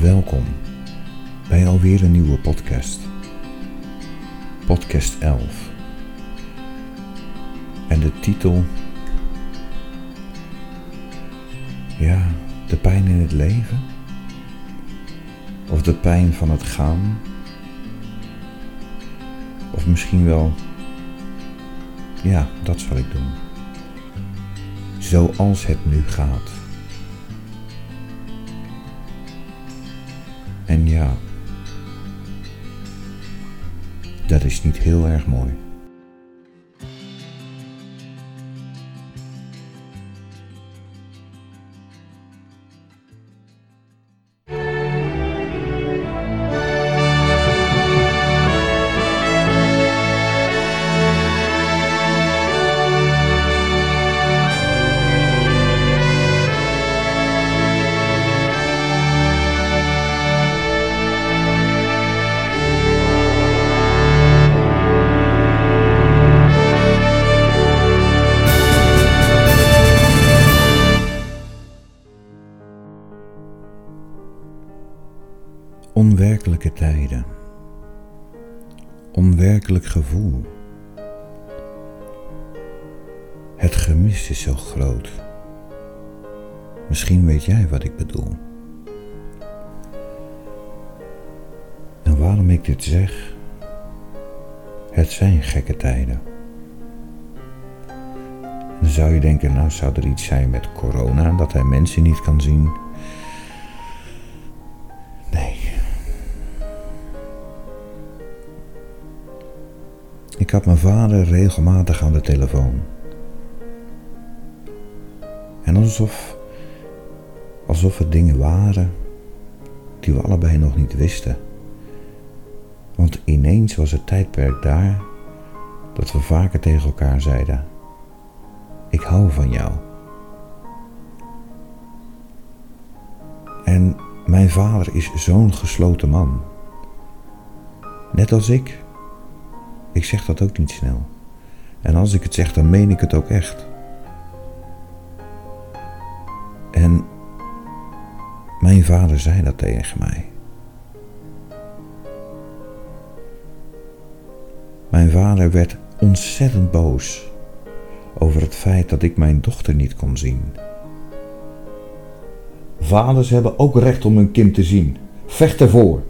Welkom bij alweer een nieuwe podcast. Podcast 11. En de titel. Ja, de pijn in het leven? Of de pijn van het gaan? Of misschien wel. Ja, dat zal ik doen. Zoals het nu gaat. Is niet heel erg mooi. Misschien weet jij wat ik bedoel. En waarom ik dit zeg? Het zijn gekke tijden. Dan zou je denken, nou zou er iets zijn met corona, dat hij mensen niet kan zien. Ik had mijn vader regelmatig aan de telefoon. En alsof, alsof het dingen waren die we allebei nog niet wisten. Want ineens was het tijdperk daar dat we vaker tegen elkaar zeiden: Ik hou van jou. En mijn vader is zo'n gesloten man. Net als ik. Ik zeg dat ook niet snel. En als ik het zeg, dan meen ik het ook echt. Mijn vader zei dat tegen mij. Mijn vader werd ontzettend boos over het feit dat ik mijn dochter niet kon zien. Vaders hebben ook recht om hun kind te zien. Vecht ervoor.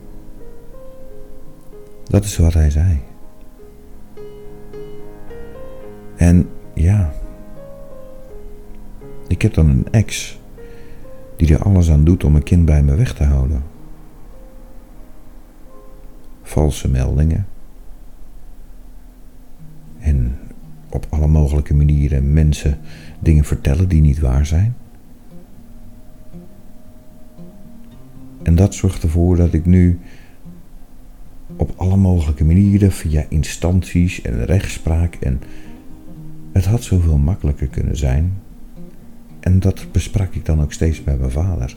Dat is wat hij zei. En ja, ik heb dan een ex die er alles aan doet om een kind bij me weg te houden. Valse meldingen. En op alle mogelijke manieren mensen dingen vertellen die niet waar zijn. En dat zorgt ervoor dat ik nu op alle mogelijke manieren via instanties en rechtspraak en het had zoveel makkelijker kunnen zijn. En dat besprak ik dan ook steeds bij mijn vader.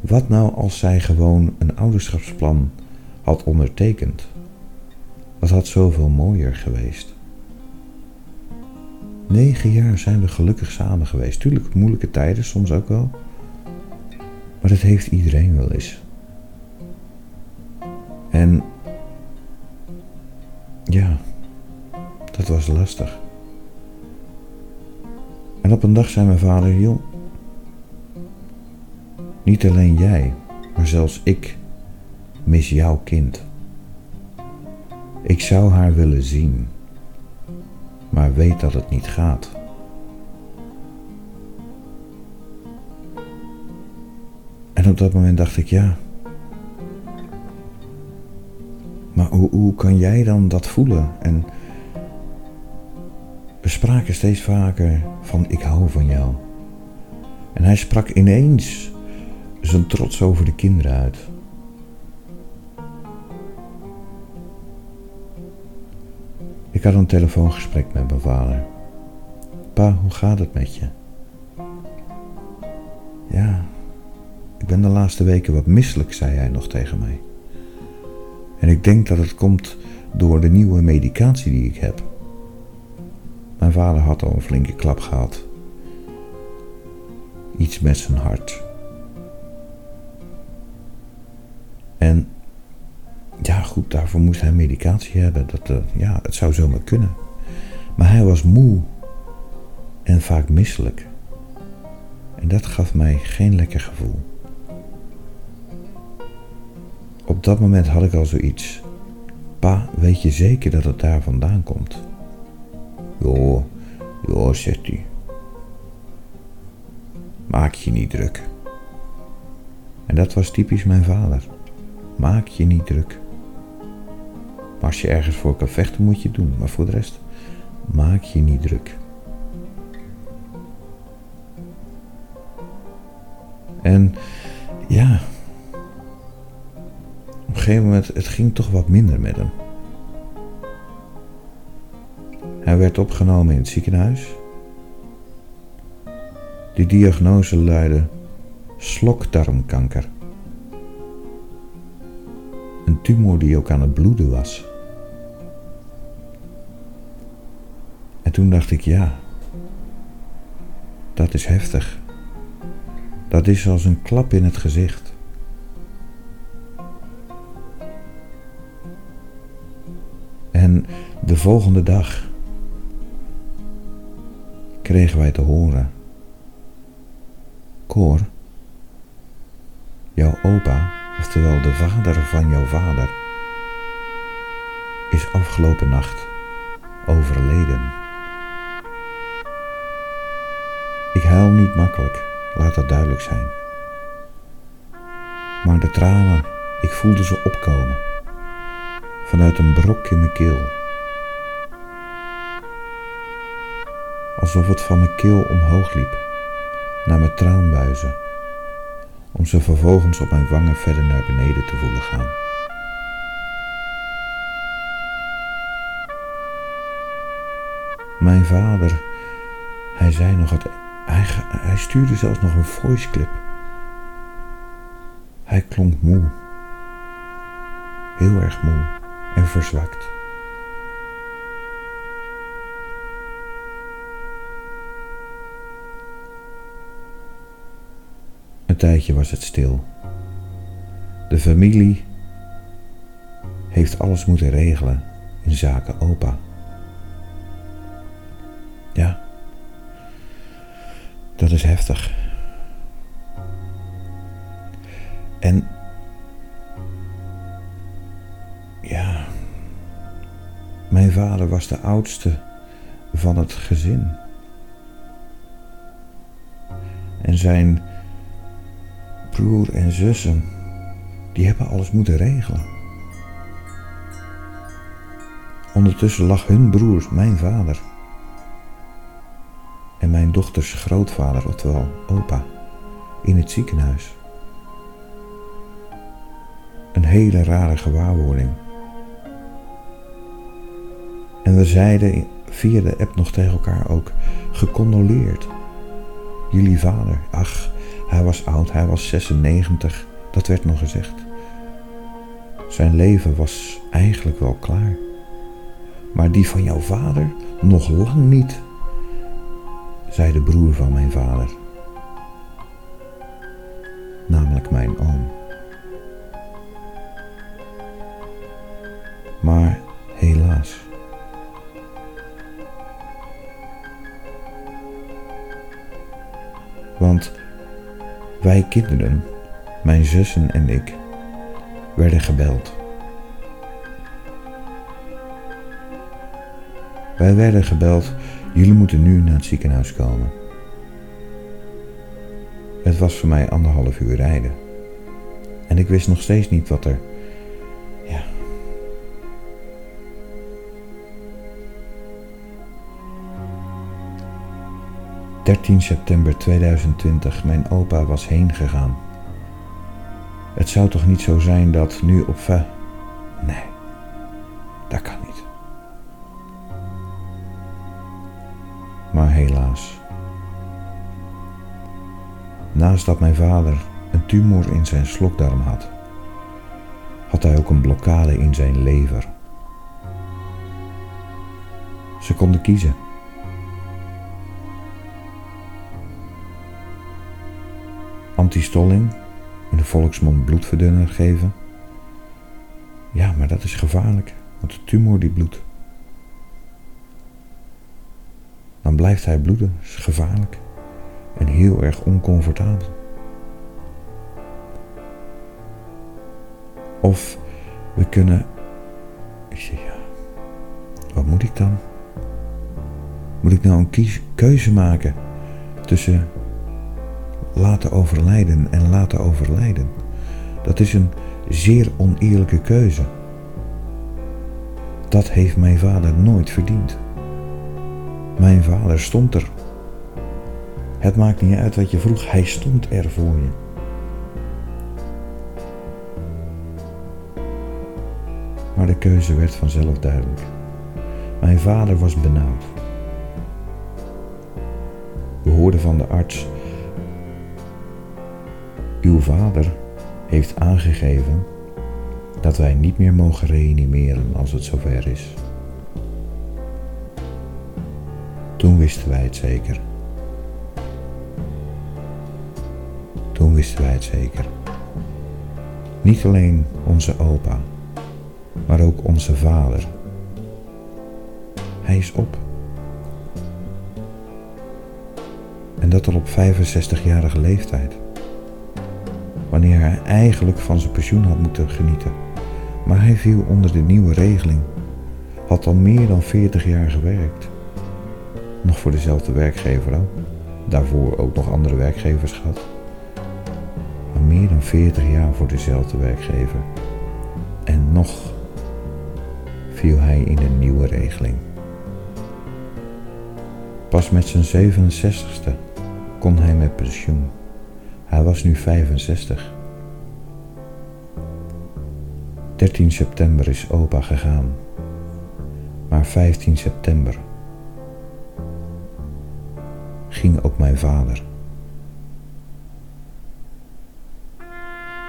Wat nou als zij gewoon een ouderschapsplan had ondertekend? Dat had zoveel mooier geweest. Negen jaar zijn we gelukkig samen geweest. Tuurlijk moeilijke tijden, soms ook wel. Maar dat heeft iedereen wel eens. En ja, dat was lastig. En op een dag zei mijn vader: Joh, niet alleen jij, maar zelfs ik mis jouw kind. Ik zou haar willen zien, maar weet dat het niet gaat. En op dat moment dacht ik: Ja. Maar hoe, hoe kan jij dan dat voelen? En spraken steeds vaker van ik hou van jou. En hij sprak ineens zijn trots over de kinderen uit. Ik had een telefoongesprek met mijn vader. Pa, hoe gaat het met je? Ja, ik ben de laatste weken wat misselijk, zei hij nog tegen mij. En ik denk dat het komt door de nieuwe medicatie die ik heb. Vader had al een flinke klap gehad. Iets met zijn hart. En ja, goed, daarvoor moest hij medicatie hebben. Dat, uh, ja, het zou zomaar kunnen. Maar hij was moe en vaak misselijk. En dat gaf mij geen lekker gevoel. Op dat moment had ik al zoiets. Pa, weet je zeker dat het daar vandaan komt? Joh, joh, zegt hij. Maak je niet druk. En dat was typisch mijn vader. Maak je niet druk. Maar als je ergens voor kan vechten, moet je het doen. Maar voor de rest, maak je niet druk. En ja, op een gegeven moment, het ging toch wat minder met hem. Hij werd opgenomen in het ziekenhuis. Die diagnose luidde slokdarmkanker. Een tumor die ook aan het bloeden was. En toen dacht ik, ja, dat is heftig. Dat is als een klap in het gezicht. En de volgende dag kregen wij te horen: Koor, jouw opa, oftewel de vader van jouw vader, is afgelopen nacht overleden. Ik huil niet makkelijk. Laat dat duidelijk zijn. Maar de tranen, ik voelde ze opkomen. Vanuit een brok in mijn keel. Alsof het van mijn keel omhoog liep. Naar mijn traanbuizen. Om ze vervolgens op mijn wangen verder naar beneden te voelen gaan. Mijn vader, hij zei nog het hij, stuurde zelfs nog een voice clip. Hij klonk moe. Heel erg moe en verzwakt. Tijdje was het stil. De familie heeft alles moeten regelen in zaken opa. Ja, dat is heftig. En ja, mijn vader was de oudste van het gezin. En zijn broer en zussen, die hebben alles moeten regelen. Ondertussen lag hun broer, mijn vader, en mijn dochters grootvader, oftewel opa, in het ziekenhuis. Een hele rare gewaarwording. En we zeiden via de app nog tegen elkaar ook gecondoleerd. Jullie vader, ach, hij was oud, hij was 96, dat werd nog gezegd. Zijn leven was eigenlijk wel klaar. Maar die van jouw vader nog lang niet zei de broer van mijn vader, wij kinderen, mijn zussen en ik, werden gebeld. Wij werden gebeld Jullie moeten nu naar het ziekenhuis komen. Het was voor mij anderhalf uur rijden. En ik wist nog steeds niet wat er. ...13 september 2020, mijn opa was heen gegaan. Het zou toch niet zo zijn dat nu op... Nee, dat kan niet. maar helaas. Naast dat mijn vader een tumor in zijn slokdarm had, had hij ook een blokkade in zijn lever. Ze konden kiezen. Antistolling, in de volksmond bloedverdunner geven, Ja, maar dat is gevaarlijk, want de tumor die bloedt. Dan blijft hij bloeden, dat is gevaarlijk en heel erg oncomfortabel. Of we kunnen. Ik zeg ja, wat moet ik dan? Moet ik nou een keuze maken tussen laten overlijden en laten overlijden? Dat is een zeer oneerlijke keuze. Dat heeft mijn vader nooit verdiend. Mijn vader stond er. Het maakt niet uit wat je vroeg, hij stond er voor je. Maar de keuze werd vanzelf duidelijk. Mijn vader was benauwd. We hoorden van de arts: Uw vader heeft aangegeven dat wij niet meer mogen reanimeren als het zover is. Toen wisten wij het zeker. Toen wisten wij het zeker. Niet alleen onze opa, maar ook onze vader. Hij is op. En dat al op 65-jarige leeftijd. Wanneer hij eigenlijk van zijn pensioen had moeten genieten. Maar hij viel onder de nieuwe regeling. Had al meer dan 40 jaar gewerkt. Nog voor dezelfde werkgever ook. Daarvoor ook nog andere werkgevers gehad. Maar meer dan 40 jaar voor dezelfde werkgever. En nog viel hij in een nieuwe regeling. Pas met zijn 67ste kon hij met pensioen. Hij was nu 65. 13 september is opa gegaan. Maar 15 september ging ook mijn vader.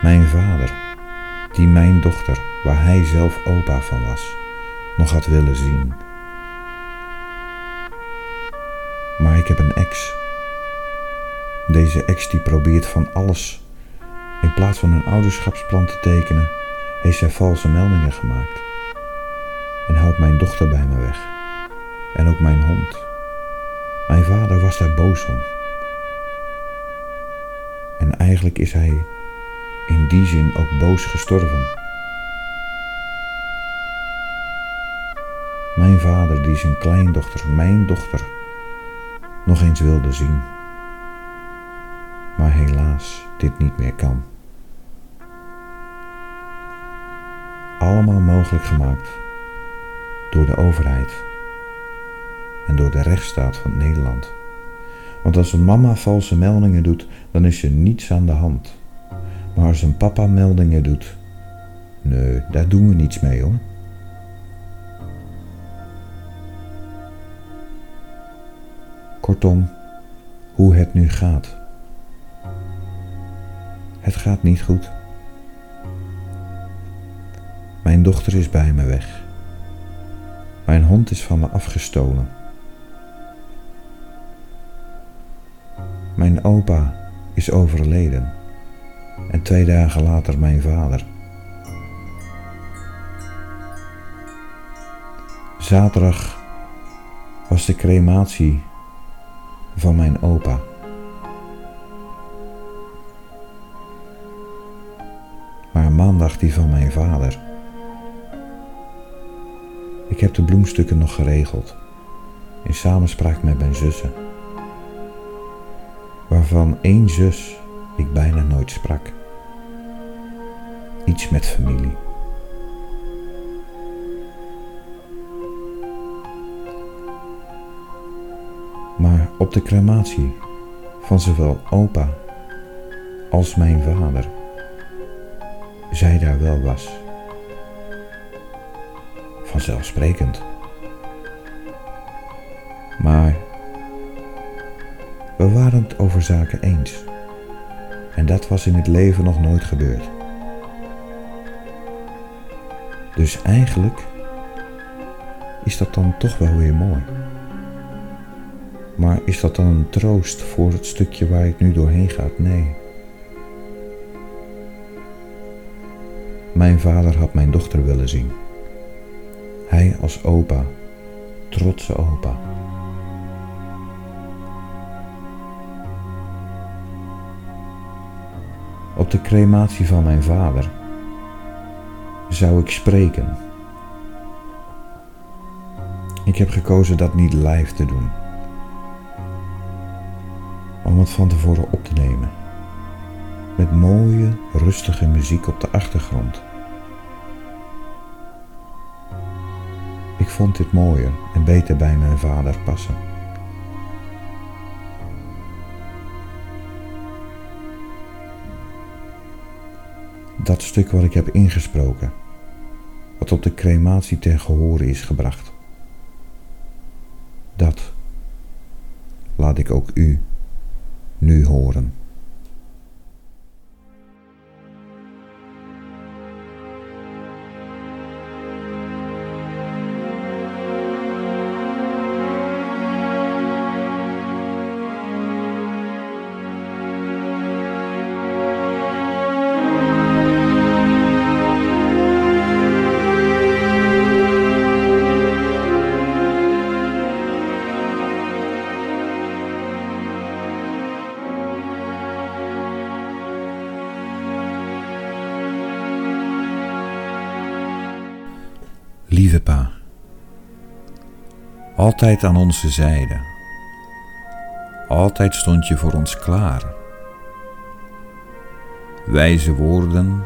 Mijn vader, die mijn dochter, waar hij zelf opa van was, nog had willen zien. Maar ik heb een ex. Deze ex die probeert van alles. In plaats van een ouderschapsplan te tekenen, heeft zij valse meldingen gemaakt. En houdt mijn dochter bij me weg. En ook mijn hond. Mijn vader was daar boos om. En eigenlijk is hij in die zin ook boos gestorven. Mijn vader die zijn kleindochter, mijn dochter, nog eens wilde zien. Dit niet meer kan. Allemaal mogelijk gemaakt door de overheid en door de rechtsstaat van Nederland. Want als een mama valse meldingen doet, dan is er niets aan de hand. Maar als een papa meldingen doet, nee, daar doen we niets mee hoor. Kortom, hoe het nu gaat. Het gaat niet goed. Mijn dochter is bij me weg. Mijn hond is van me afgestolen. Mijn opa is overleden en twee dagen later mijn vader. Zaterdag was de crematie van mijn opa. Maandag die van mijn vader. Ik heb de bloemstukken nog geregeld, in samenspraak met mijn zussen, waarvan één zus ik bijna nooit sprak. Iets met familie. Maar op de crematie van zowel opa als mijn vader, zij daar wel was. Vanzelfsprekend. Maar we waren het over zaken eens. En dat was in het leven nog nooit gebeurd. Dus eigenlijk is dat dan toch wel weer mooi. Maar is dat dan een troost voor het stukje waar ik nu doorheen ga? Nee. Mijn vader had mijn dochter willen zien. Hij als opa, trotse opa. Op de crematie van mijn vader zou ik spreken. Ik heb gekozen dat niet live te doen, om het van tevoren op te nemen. Met mooie, rustige muziek op de achtergrond. Ik vond dit mooier en beter bij mijn vader passen. Dat stuk wat ik heb ingesproken, wat op de crematie ten gehore is gebracht. Dat laat ik ook u nu horen. Lieve pa, altijd aan onze zijde. Altijd stond je voor ons klaar. Wijze woorden,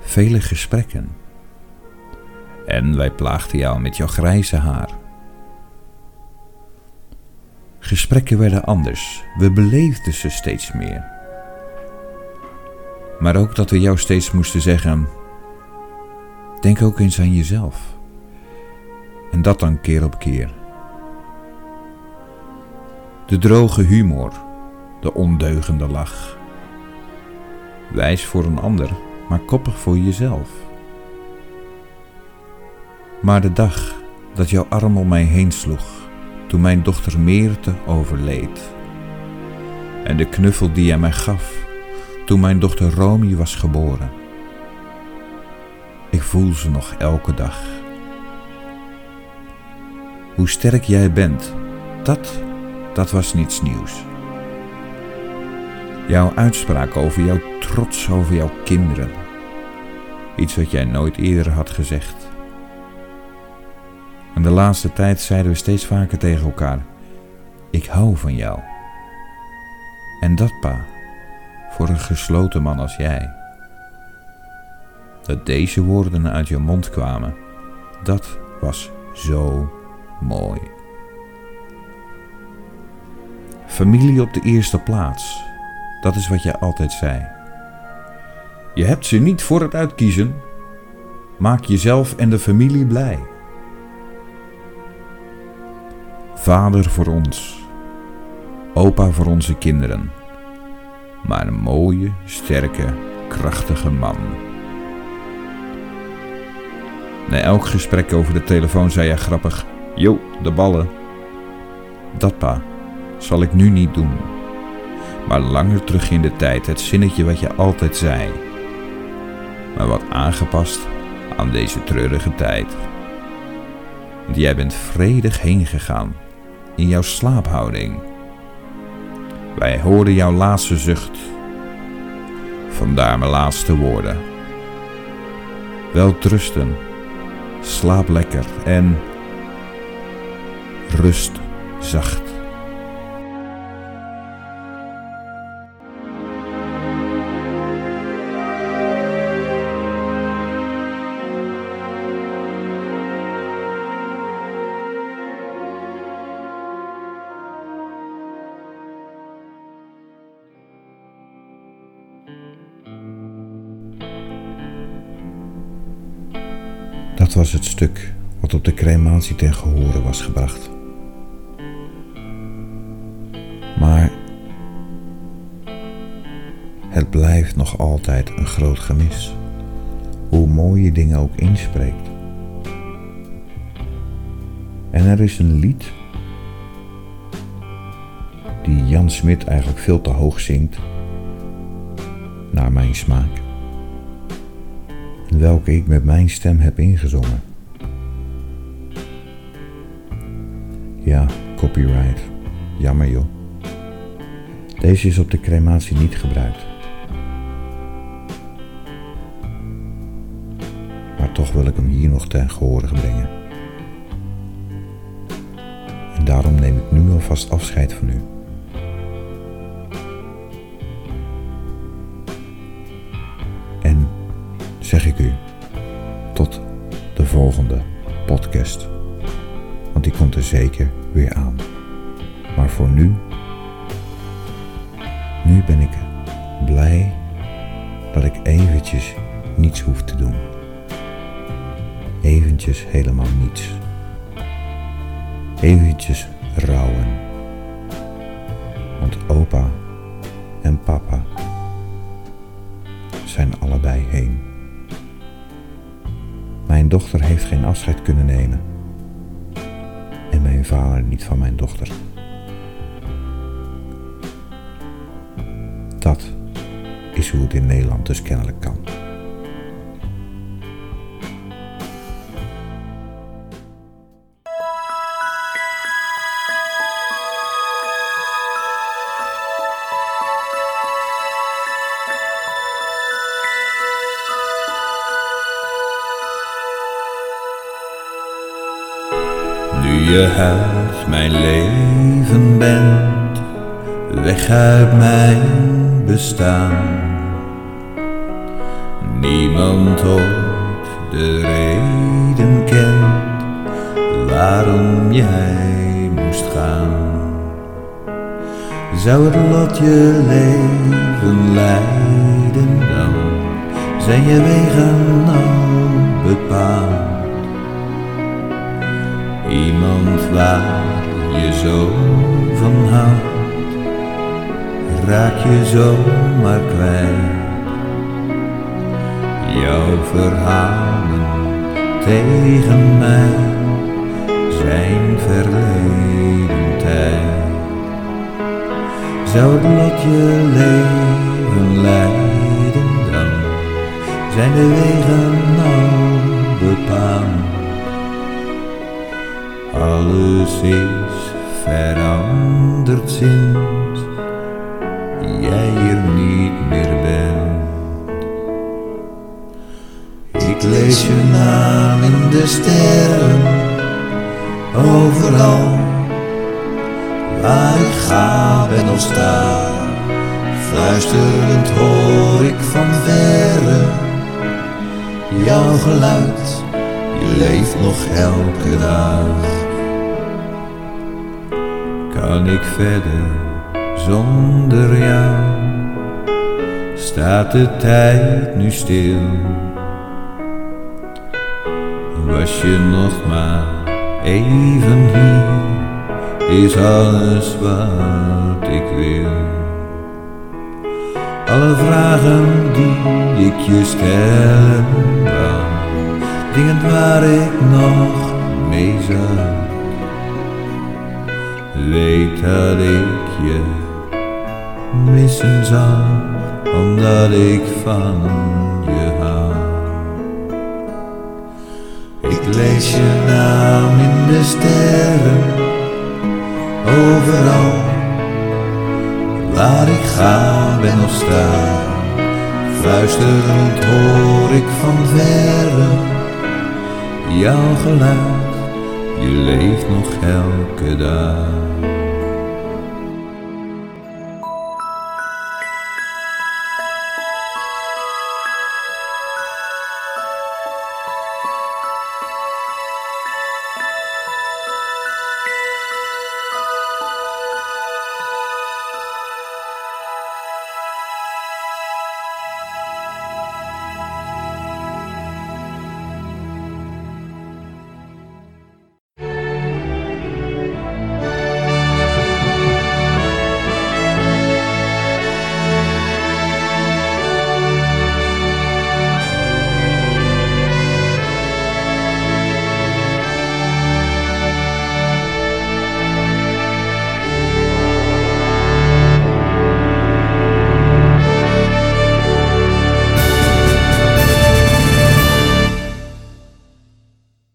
vele gesprekken. En wij plaagden jou met jouw grijze haar. Gesprekken werden anders, we beleefden ze steeds meer. Maar ook dat we jou steeds moesten zeggen: Denk ook eens aan jezelf. En dat dan keer op keer. De droge humor, de ondeugende lach. Wijs voor een ander, maar koppig voor jezelf. Maar de dag dat jouw arm om mij heen sloeg, toen mijn dochter Meerte overleed. En de knuffel die jij mij gaf, toen mijn dochter Romy was geboren. Ik voel ze nog elke dag. Hoe sterk jij bent, dat, dat was niets nieuws. Jouw uitspraak over jouw trots over jouw kinderen. Iets wat jij nooit eerder had gezegd. En de laatste tijd zeiden we steeds vaker tegen elkaar: Ik hou van jou. En dat, pa, voor een gesloten man als jij. Dat deze woorden uit je mond kwamen, dat was zo mooi. Familie op de eerste plaats, dat is wat jij altijd zei. Je hebt ze niet voor het uitkiezen. Maak jezelf en de familie blij. Vader voor ons, opa voor onze kinderen, maar een mooie, sterke, krachtige man. Na elk gesprek over de telefoon zei hij grappig: Jo, de ballen. Dat pa, zal ik nu niet doen. Maar langer terug in de tijd het zinnetje wat je altijd zei. Maar wat aangepast aan deze treurige tijd. Want jij bent vredig heen gegaan in jouw slaaphouding. Wij hoorden jouw laatste zucht. Vandaar mijn laatste woorden. Wel trusten, slaap lekker en rust zacht. Dat was het stuk wat op de crematie ten gehore was gebracht. Blijft nog altijd een groot gemis, hoe mooi je dingen ook inspreekt. En er is een lied die Jan Smit eigenlijk veel te hoog zingt, naar mijn smaak. Welke ik met mijn stem heb ingezongen. Ja, copyright. Jammer joh. Deze is op de crematie niet gebruikt. Toch wil ik hem hier nog ten gehore brengen. En daarom neem ik nu alvast afscheid van u. En zeg ik u tot de volgende podcast. Want die komt er zeker weer aan. Maar voor nu, nu ben ik blij dat ik eventjes niets hoef te doen. Eventjes helemaal niets. Eventjes rouwen. Want opa en papa zijn allebei heen. Mijn dochter heeft geen afscheid kunnen nemen. En mijn vader niet van mijn dochter. Dat is hoe het in Nederland dus kennelijk kan. Uit mijn leven bent, weg uit mijn bestaan. Niemand ooit de reden kent waarom jij moest gaan. Zou het lot je leven leiden dan, zijn je wegen al bepaald. Waar je zo van houdt, raak je zomaar kwijt. Jouw verhalen tegen mij zijn verleden tijd. Zou het je leven leiden dan, zijn de wegen Alles is veranderd sinds jij hier niet meer bent. Ik lees je naam in de sterren, overal waar ik ga ben of sta. Fluisterend hoor ik van verre jouw geluid, je leeft nog elke dag. Kan ik verder zonder jou? Staat de tijd nu stil? Was je nog maar even hier, is alles wat ik wil. Alle vragen die ik je wou, dingen waar ik nog mee zat. Weet dat ik je missen zal, omdat ik van je hou. Ik lees je naam in de sterren, overal waar ik ga ben of sta. Fluisterend hoor ik van verre jouw geluid, je leeft nog elke dag.